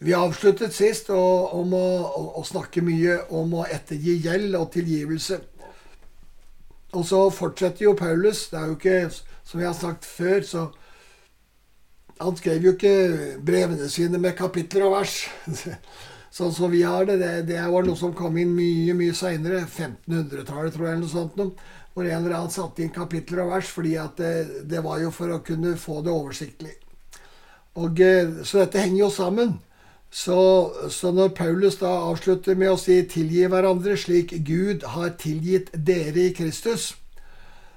Vi avsluttet sist om å, å, å, snakke mye om å ettergi gjeld og tilgivelse. Og så fortsetter jo Paulus. Det er jo ikke, som vi har sagt før, så Han skrev jo ikke brevene sine med kapitler og vers. Sånn som vi har det. det. Det var noe som kom inn mye mye seinere. 1500-tallet, tror jeg, eller noe sånt. Noe, hvor en eller annen satte inn kapitler og vers, fordi at det, det var jo for å kunne få det oversiktlig. Og, eh, så dette henger jo sammen. Så, så, når Paulus da avslutter med å si 'tilgi hverandre slik Gud har tilgitt dere i Kristus',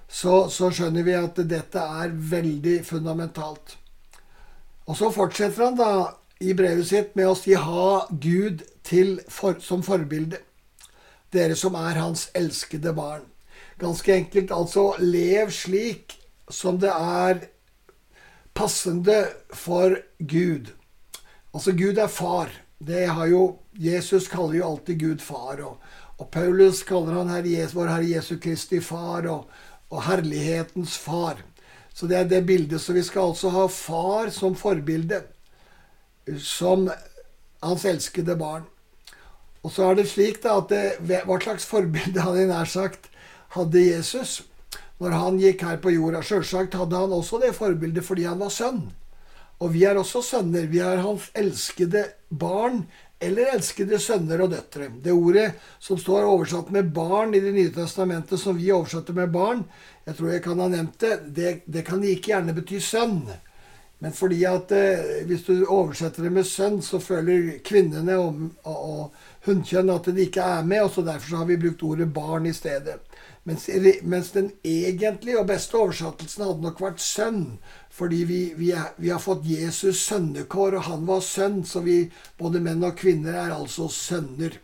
så, så skjønner vi at dette er veldig fundamentalt. Og så fortsetter han da i brevet sitt med å si 'ha Gud for, som forbilde', dere som er hans elskede barn. Ganske enkelt altså lev slik som det er passende for Gud. Altså, Gud er far. Det har jo, Jesus kaller jo alltid Gud far. Og, og Paulus kaller han herre, vår Herre Jesu Kristi far og, og, herlighetens far. Så det er det bildet. Så vi skal altså ha far som forbilde. Som hans elskede barn. Og så er det slik da at det, Hva slags forbilde hadde nær sagt hadde Jesus når han gikk her på jorda? Sjølsagt hadde han også det forbildet fordi han var sønn. Og vi er også sønner. Vi er hans elskede barn eller elskede sønner og døtre. Det ordet som står oversatt med 'barn' i Det nye testamentet, som vi oversatte med 'barn', jeg tror jeg kan ha nevnt det, det, det kan like gjerne bety sønn. Men fordi at eh, hvis du oversetter det med sønn, så føler kvinnene og, og, og hunnkjønn at det ikke er med, og så derfor så har vi brukt ordet barn i stedet. Mens, mens, den egentlige og beste oversettelsen hadde nok vært sønn. Fordi vi, vi, er, vi, har fått Jesus sønnekår, og han var sønn. Så vi, både menn og kvinner, er altså sønner.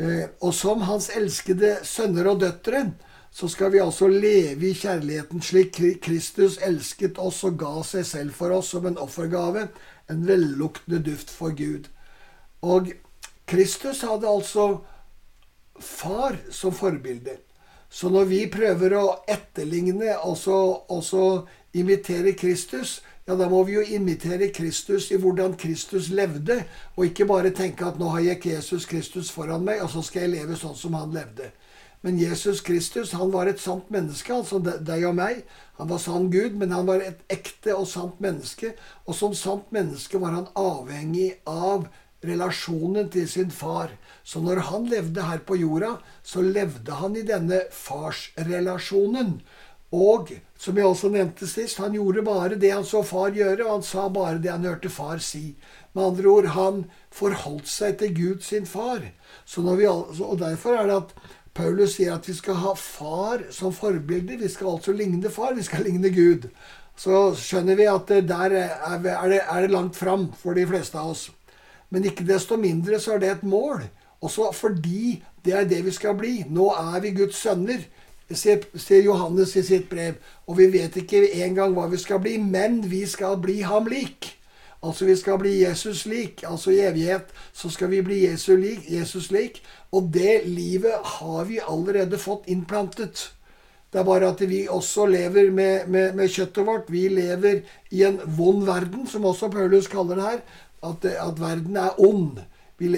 Eh, og som hans elskede sønner og døtre, så skal vi altså leve i kjærligheten slik Kristus elsket oss og ga seg selv for oss som en offergave, en velluktende duft for Gud. Og Kristus hadde altså far som forbilde. Så når vi prøver å etterligne og altså imitere Kristus, ja, da må vi jo imitere Kristus i hvordan Kristus levde, og ikke bare tenke at nå har jeg Jesus Kristus foran meg, og så skal jeg leve sånn som han levde. Men Jesus Kristus han var et sant menneske, altså deg og meg. Han var sann Gud, men han var et ekte og sant menneske. Og som sant menneske var han avhengig av relasjonen til sin far. Så når han levde her på jorda, så levde han i denne farsrelasjonen. Og som jeg også nevnte sist, han gjorde bare det han så far gjøre, og han sa bare det han hørte far si. Med andre ord, han forholdt seg til Gud sin far. Vi, og Derfor er det at Paulus sier at vi skal ha far som forbilde. Vi skal altså ligne far, vi skal ligne Gud. Så skjønner vi at der er det, er det langt fram for de fleste av oss. Men ikke desto mindre så er det et mål. Også fordi det er det vi skal bli. Nå er vi Guds sønner, sier Johannes i sitt brev. Og vi vet ikke engang hva vi skal bli, men vi skal bli ham lik. Altså vi skal bli Jesus lik. Altså i evighet så skal vi bli Jesus lik. Jesus lik. Og det livet har vi allerede fått innplantet. Det er bare at vi også lever med, med, med kjøttet vårt. Vi lever i en vond verden, som også Paulus kaller det her at, at verden er ond.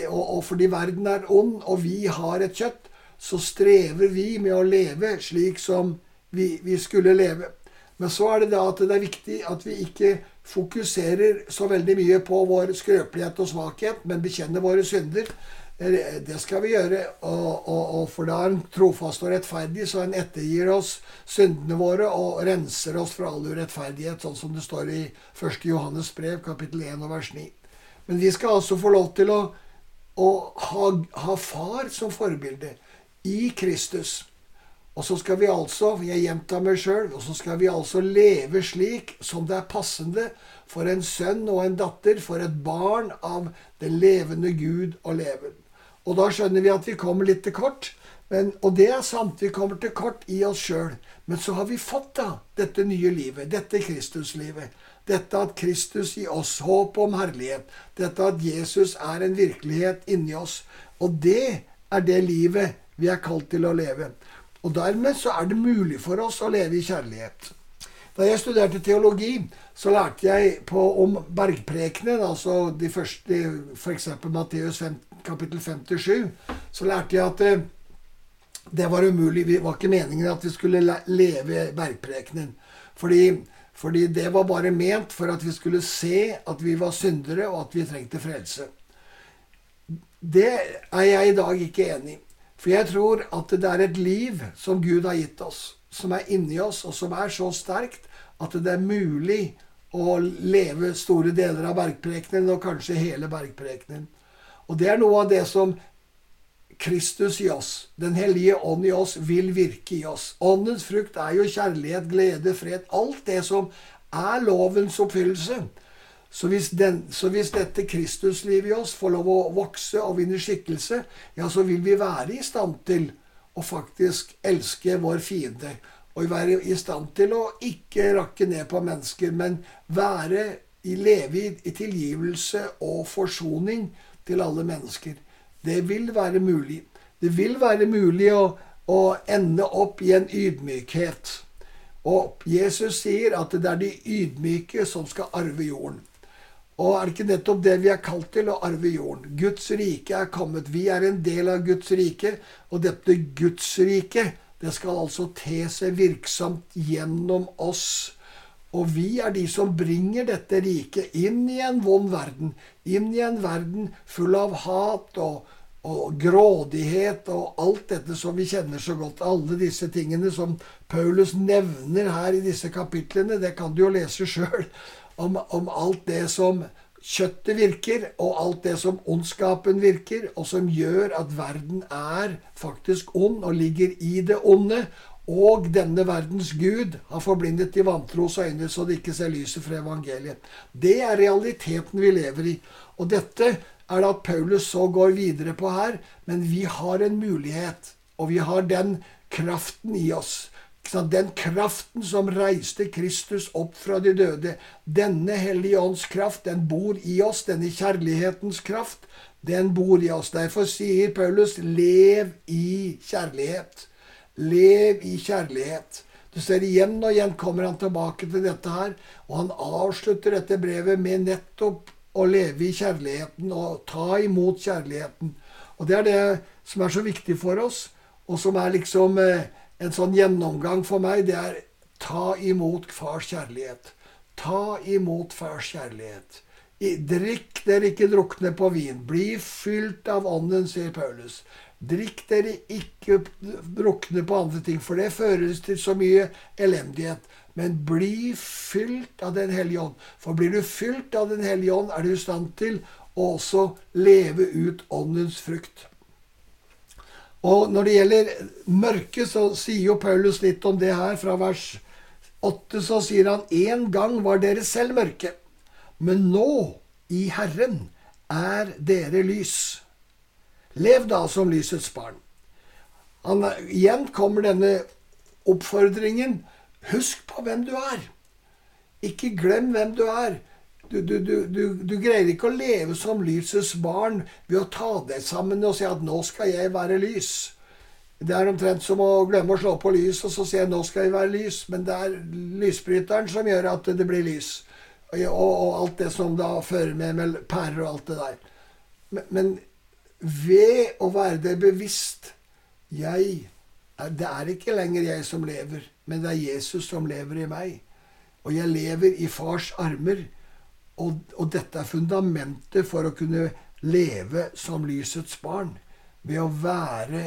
Og, og, fordi verden er ond, og vi har et kjøtt, så strever vi med å leve slik som vi, vi skulle leve. Men så er det da at det er viktig at vi ikke fokuserer så veldig mye på vår skrøpelighet og svakhet, men bekjenner våre synder. Det skal vi gjøre, og, og, og for da er han trofast og rettferdig, så han ettergir oss syndene våre og renser oss fra all urettferdighet, sånn som det står i 1. Johannes brev, kapittel 1 og vers 9. Men vi skal altså få lov til å, å ha, ha, far som forbilde i Kristus. Og så skal vi altså, jeg gjentar meg sjøl, og så skal vi altså leve slik som det er passende for en sønn og en datter, for et barn av den levende Gud å leve. Og da skjønner vi at vi kommer litt til kort. Men, og det er sant, vi kommer til kort i oss sjøl. Men så har vi fått da dette nye livet, dette Kristuslivet. Dette at Kristus gir oss, håp om herlighet. Dette at Jesus er en virkelighet inni oss. Og det er det livet vi er kalt til å leve. Og dermed så er det mulig for oss å leve i kjærlighet. Da jeg studerte teologi, så lærte jeg på, om bergprekenen, altså de første, f.eks. Matteus 5, kapittel 57, så lærte jeg at eh, det var umulig. Det var ikke meningen at vi skulle leve bergprekenen. Fordi, fordi det var bare ment for at vi skulle se at vi var syndere, og at vi trengte frelse. Det er jeg i dag ikke enig i. For jeg tror at det er et liv som Gud har gitt oss, som er inni oss, og som er så sterkt at det er mulig å leve store deler av bergprekenen, og kanskje hele bergprekenen. Og det er noe av det som Kristus i oss, Den hellige ånd i oss, vil virke i oss. Åndens frukt er jo kjærlighet, glede, fred. Alt det som er lovens oppfyllelse. Så hvis, den, så hvis dette Kristuslivet i oss får lov å vokse og vinne skikkelse, ja, så vil vi være i stand til å faktisk elske vår fiende. Og være i stand til å ikke rakke ned på mennesker, men være i leve i, i tilgivelse og forsoning til alle mennesker. Det vil være mulig. Det vil være mulig å, å ende opp i en ydmykhet. Og Jesus sier at det er de ydmyke som skal arve jorden. Og er det ikke nettopp det vi er kalt til, å arve jorden? Guds rike er kommet. Vi er en del av Guds rike. Og dette Guds rike, det skal altså te seg virksomt gjennom oss. Og vi er de som bringer dette riket inn i en vond verden. Inn i en verden full av hat og, og grådighet og alt dette som vi kjenner så godt. Alle disse tingene som Paulus nevner her i disse kapitlene, det kan du jo lese sjøl om, om alt det som kjøttet virker, og alt det som ondskapen virker, og som gjør at verden er faktisk ond og ligger i det onde. Og denne verdens gud har forblindet de vantros øyne, så de ikke ser lyset fra evangeliet. Det er realiteten vi lever i. Og dette er det at Paulus så går videre på her, men vi har en mulighet, og vi har den kraften i oss den kraften som reiste Kristus opp fra de døde, denne Hellige Ånds kraft, den bor i oss. Denne kjærlighetens kraft, den bor i oss. Derfor sier Paulus, lev i kjærlighet. Lev i kjærlighet. Du ser igjen og igjen kommer han tilbake til dette her, og han avslutter dette brevet med nettopp å leve i kjærligheten og ta imot kjærligheten. Og det er det som er så viktig for oss, og som er liksom eh, en sånn gjennomgang for meg, det er ta imot fars kjærlighet. Ta imot fars kjærlighet. Drikk dere ikke drukne på vin. Bli fylt av Ånden, sier Paulus. Drikk dere ikke drukne på andre ting, for det føres til så mye elendighet. Men bli fylt av Den hellige ånd. For blir du fylt av Den hellige ånd, er du i stand til å også leve ut Åndens frukt. Og når det gjelder mørket, så sier jo Paulus litt om det her. Fra vers 8 så sier han en gang var dere selv mørke, men nå, i Herren, er dere lys. Lev da som lysets barn. Han, igjen kommer denne oppfordringen. Husk på hvem du er. Ikke glem hvem du er. Du, du, du, du, greier ikke å leve som lysets barn ved å ta deg sammen og si at 'nå skal jeg være lys'. Det er omtrent som å glemme å slå på lys og så si 'nå skal jeg være lys'. Men det er lysbryteren som gjør at det blir lys. Og, og alt det som da fører med, med pærer og alt det der. Men, men ved å være det bevisst jeg, Det er ikke lenger jeg som lever, men det er Jesus som lever i meg. Og jeg lever i fars armer. Og, og, dette er fundamentet for å kunne leve som lysets barn. Ved å være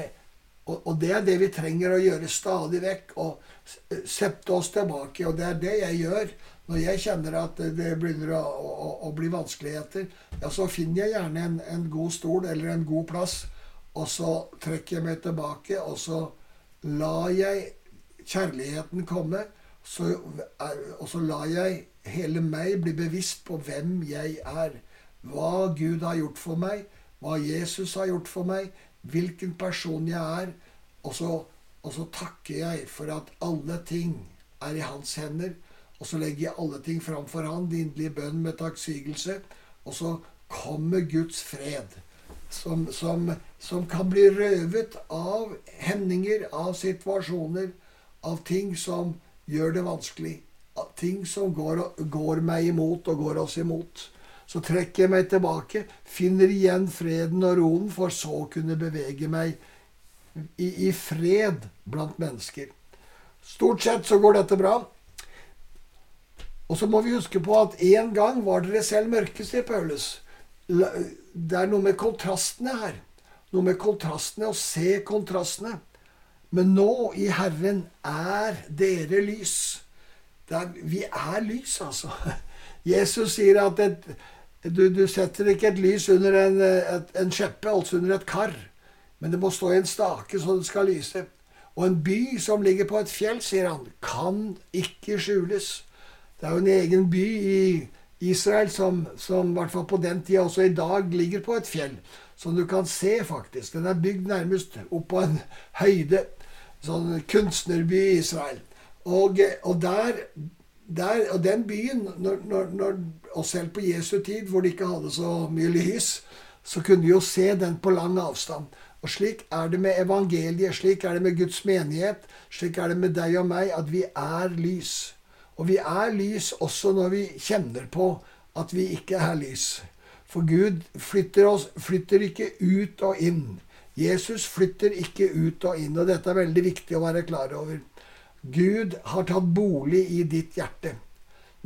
og, og, det er det vi trenger å gjøre stadig vekk. Og sette oss tilbake. Og det er det jeg gjør. Når jeg kjenner at det begynner å, å, å bli vanskeligheter, ja, så finner jeg gjerne en, en, god stol eller en god plass. Og så trekker jeg meg tilbake, og så lar jeg kjærligheten komme. Så, og så lar jeg hele meg bli bevisst på hvem jeg er. Hva Gud har gjort for meg, hva Jesus har gjort for meg, hvilken person jeg er. Og så, og så takker jeg for at alle ting er i hans hender. Og så legger jeg alle ting framfor han, inderlige bønn med takksigelse. Og så kommer Guds fred, som, som, som kan bli røvet av hendinger, av situasjoner, av ting som gjør det vanskelig Av ting som går, går meg imot og går oss imot. Så trekker jeg meg tilbake, finner igjen freden og roen, for så å kunne bevege meg i, i, fred blant mennesker. Stort sett så går dette bra. Og så må vi huske på at en gang var dere selv mørke, sier Paulus. Det er noe med kontrastene her. Noe med kontrastene, å se kontrastene. Men nå, i Herren, er dere lys. Er, vi er lys, altså. Jesus sier at et, du, du, setter ikke et lys under en, et, en skjeppe, altså under et kar, men det må stå i en stake så det skal lyse. Og en by som ligger på et fjell, sier han, kan ikke skjules. Det er jo en egen by i Israel som, som i hvert fall på den tida også i dag ligger på et fjell. Som du kan se, faktisk. Den er bygd nærmest opp på en høyde. Sånn kunstnerby i Israel. Og, og der, der, og den byen, når, når, når, og selv på Jesu tid, hvor de ikke hadde så mye lys, så kunne de jo se den på lang avstand. Og slik er det med evangeliet, slik er det med Guds menighet, slik er det med deg og meg, at vi er lys. Og vi er lys også når vi kjenner på at vi ikke er lys. For Gud flytter oss flytter ikke ut og inn. Jesus flytter ikke ut og inn, og dette er veldig viktig å være klar over. Gud har tatt bolig i ditt hjerte.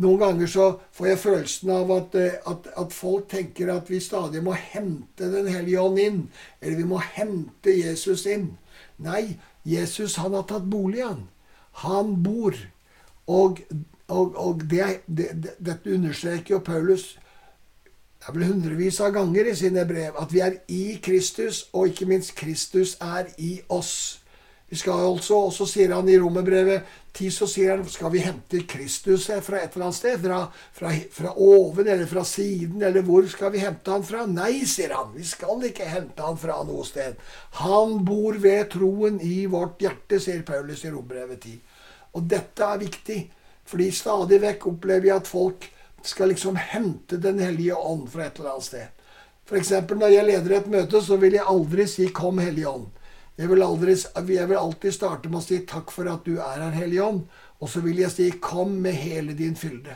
Noen ganger så får jeg følelsen av at, eh, at, at, folk tenker at vi stadig må hente Den hellige ånd inn. Eller vi må hente Jesus inn. Nei, Jesus han har tatt bolig, han. Han bor. Og, og, og det, det, dette understreker jo Paulus det er vel hundrevis av ganger i sine brev at vi er i Kristus, og ikke minst Kristus er i oss. Vi skal altså, Og så sier han i Romerbrevet 10 så sier han, skal vi hente Kristus fra et eller annet sted? Fra, fra, fra, oven eller fra siden? Eller hvor skal vi hente han fra? Nei, sier han. Vi skal ikke hente han fra noe sted. Han bor ved troen i vårt hjerte, sier Paulus i Romerbrevet 10. Og dette er viktig, fordi stadig vekk opplever jeg at folk skal liksom hente Den hellige ånd fra et eller annet sted. F.eks. når jeg leder et møte, så vil jeg aldri si 'Kom, Hellige ånd'. Jeg vil, aldri, jeg vil, alltid starte med å si 'takk for at du er her, Hellige Ånd'. Og så vil jeg si 'kom med hele din fylde'.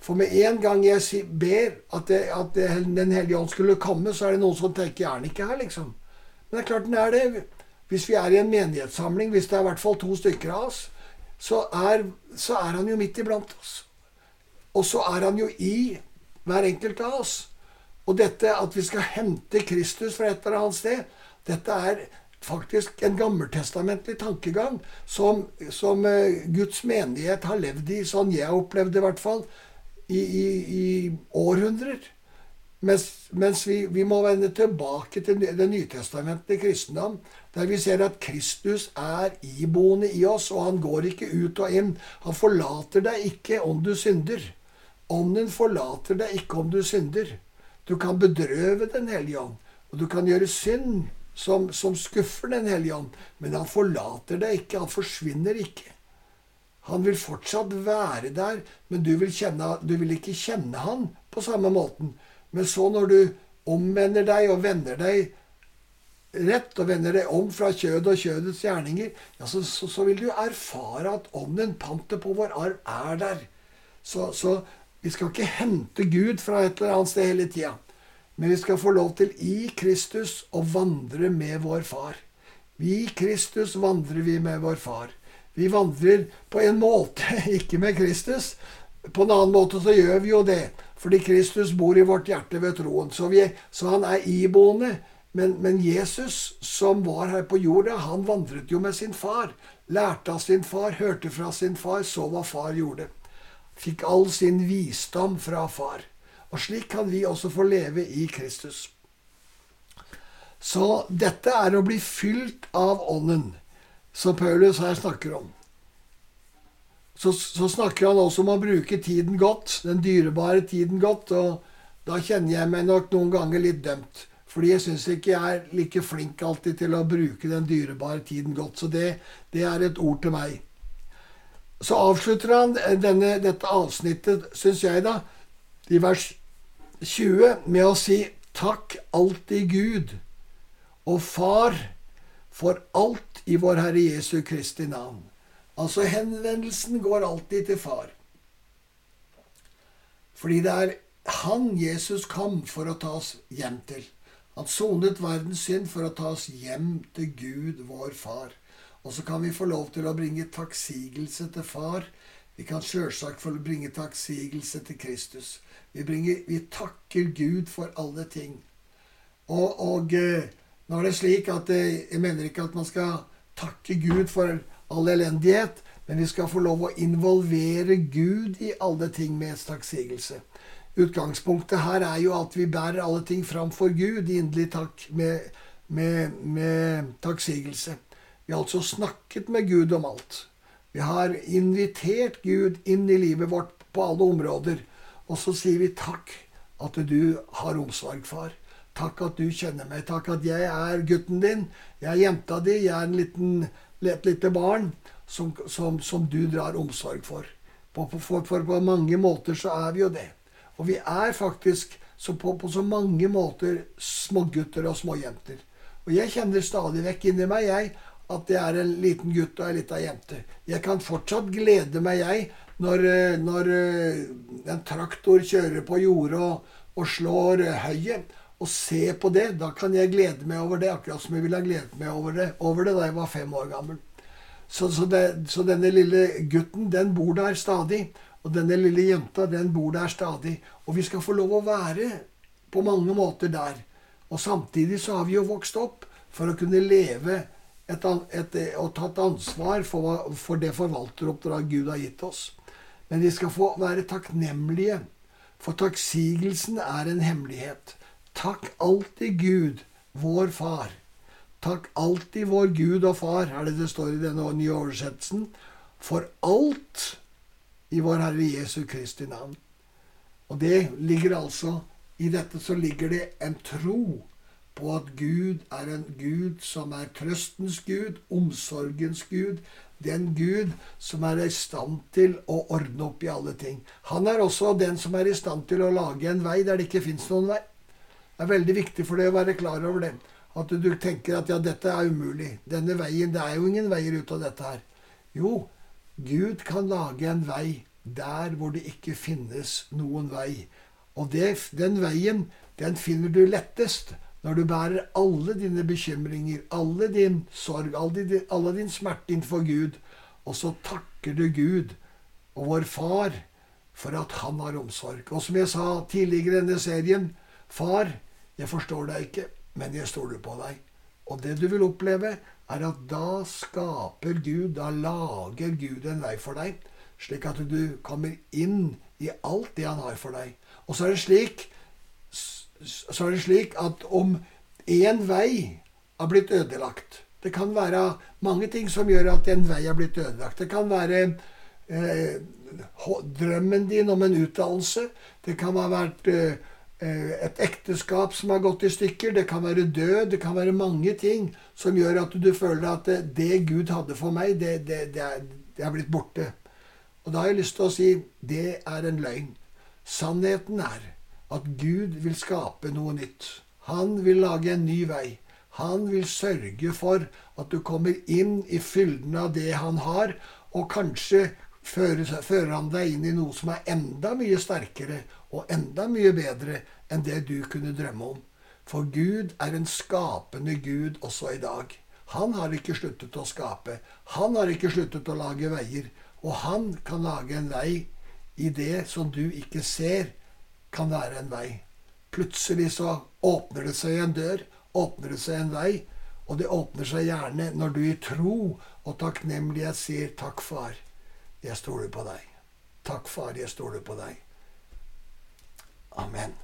For med en gang jeg ber at, det, at det, Den hellige ånd skulle komme, så er det noen som tenker 'er den ikke her', liksom? Men det er klart den er det. Hvis vi er i en menighetssamling, hvis det er i hvert fall to stykker av oss, så er, så er han jo midt iblant oss. Og så er han jo i hver enkelt av oss. Og dette at vi skal hente Kristus fra et eller annet sted, dette er faktisk en gammeltestamentlig tankegang som, som uh, Guds menighet har levd i, sånn jeg har opplevd i hvert fall, i, i, i århundrer. Mens, mens vi, vi, må vende tilbake til det nytestamentlige kristendom, der vi ser at Kristus er iboende i oss, og han går ikke ut og inn. Han forlater deg ikke om du synder. Ånden forlater deg ikke om du synder. Du kan bedrøve Den hellige ånd, og du kan gjøre synd som, som skuffer Den hellige ånd. Men han forlater deg ikke. Han forsvinner ikke. Han vil fortsatt være der, men du vil, kjenne, du vil ikke kjenne han på samme måten. Men så når du omvender deg og vender deg rett og vender deg om fra kjød og kjødets gjerninger, ja, så, så, så, vil du erfare at ånden, pantet på vår arv, er der. Så, så vi skal ikke hente Gud fra et eller annet sted hele tida. Men vi skal få lov til i Kristus å vandre med vår far. I Kristus vandrer vi med vår far. Vi vandrer på en måte ikke med Kristus. På en annen måte så gjør vi jo det, fordi Kristus bor i vårt hjerte ved troen. Så, vi, så han er iboende. Men, men, Jesus, som var her på jorda, han vandret jo med sin far. Lærte av sin far, hørte fra sin far, så hva far gjorde. Fikk all sin visdom fra far. Og slik kan vi også få leve i Kristus. Så dette er å bli fylt av Ånden, som Paulus her snakker om. Så, så, snakker han også om å bruke tiden godt, den dyrebare tiden godt. Og da kjenner jeg meg nok noen ganger litt dømt. Fordi jeg syns ikke jeg er like flink alltid til å bruke den dyrebare tiden godt. Så det, det er et ord til meg. Så avslutter han denne, dette avsnittet, syns jeg, da, i vers 20 med å si takk alltid Gud og Far for alt i vår Herre Jesu Kristi navn. Altså henvendelsen går alltid til Far. Fordi det er han Jesus kom for å ta oss hjem til. Han sonet verdens synd for å ta oss hjem til Gud, vår Far. Og så kan vi få lov til å bringe takksigelse til Far. Vi kan sjølsagt få bringe takksigelse til Kristus. Vi, bringer, vi, takker Gud for alle ting. Og, og eh, nå er det slik at eh, jeg mener ikke at man skal takke Gud for all elendighet, men vi skal få lov å involvere Gud i alle ting med takksigelse. Utgangspunktet her er jo at vi bærer alle ting fram for Gud i inderlig takk med, med, med takksigelse. Vi har altså snakket med Gud om alt. Vi har invitert Gud inn i livet vårt på alle områder. Og så sier vi takk at du har omsorg, far. Takk at du kjenner meg. Takk at jeg er gutten din. Jeg er jenta di. Jeg er en liten, et lite barn som, som, som, du drar omsorg for. På, for, for på mange måter så er vi jo det. Og vi er faktisk så på, på, så mange måter smågutter og småjenter. Og jeg kjenner stadig vekk inni meg jeg, at jeg er en liten gutt og ei lita jente. Jeg kan fortsatt glede meg, jeg, når, eh, når eh, en traktor kjører på jordet og, og, slår høyet. Og se på det. Da kan jeg glede meg over det, akkurat som jeg ville ha gledet meg over det, over det da jeg var fem år gammel. Så, så, det, så denne lille gutten, den bor der stadig. Og denne lille jenta, den bor der stadig. Og vi skal få lov å være på mange måter der. Og samtidig så har vi jo vokst opp for å kunne leve et, et, og tatt ansvar for, for det forvalteroppdraget Gud har gitt oss. Men vi skal få være takknemlige, for takksigelsen er en hemmelighet. Takk alltid Gud, vår Far. Takk alltid vår Gud og Far, er det det står i denne nye oversettelsen, for alt i vår Herre Jesu Kristi navn. Og det ligger altså I dette så ligger det en tro på at Gud er en Gud som er trøstens Gud, omsorgens Gud. Er Gud som er i stand til å ordne opp i alle ting. Han er også den som er i stand til å lage en vei der det ikke fins noen vei. Det er veldig viktig for deg å være klar over det. At du tenker at ja, dette er umulig. Denne veien, Det er jo ingen veier ut av dette her. Jo, Gud kan lage en vei der hvor det ikke finnes noen vei. Og det, den veien, den finner du lettest når du bærer alle dine bekymringer, alle din sorg, alle din, alle din smerte innenfor Gud, og så takker du Gud og vår Far for at Han har omsorg. Og som jeg sa tidligere i denne serien Far, jeg forstår deg ikke, men jeg stoler på deg. Og det du vil oppleve, er at da skaper Gud, da lager Gud en vei for deg, slik at du kommer inn i alt det han har for deg. Og så er det slik, så er det slik at om én vei har blitt ødelagt Det kan være mange ting som gjør at en vei har blitt ødelagt. Det kan være eh, drømmen din om en utdannelse. Det kan ha vært Eh, et ekteskap som har gått i stykker. Det kan være død. Det kan være mange ting som gjør at du føler at det Gud hadde for meg, det, det, det, er, det er, blitt borte. Og da har jeg lyst til å si det er en løgn. Sannheten er at Gud vil skape noe nytt. Han vil lage en ny vei. Han vil sørge for at du kommer inn i fylden av det han har, og kanskje fører, fører han deg inn i noe som er enda mye sterkere og enda mye bedre enn det du kunne drømme om. For Gud er en skapende Gud også i dag. Han har ikke sluttet å skape. Han har ikke sluttet å lage veier. Og han kan lage en vei i det som du ikke ser kan være en vei. Plutselig så åpner det seg en dør, åpner det seg en vei, og det åpner seg gjerne når du i tro og takknemlighet sier 'Takk, far, jeg stoler på deg'. Takk, far, jeg stoler på deg. Amen.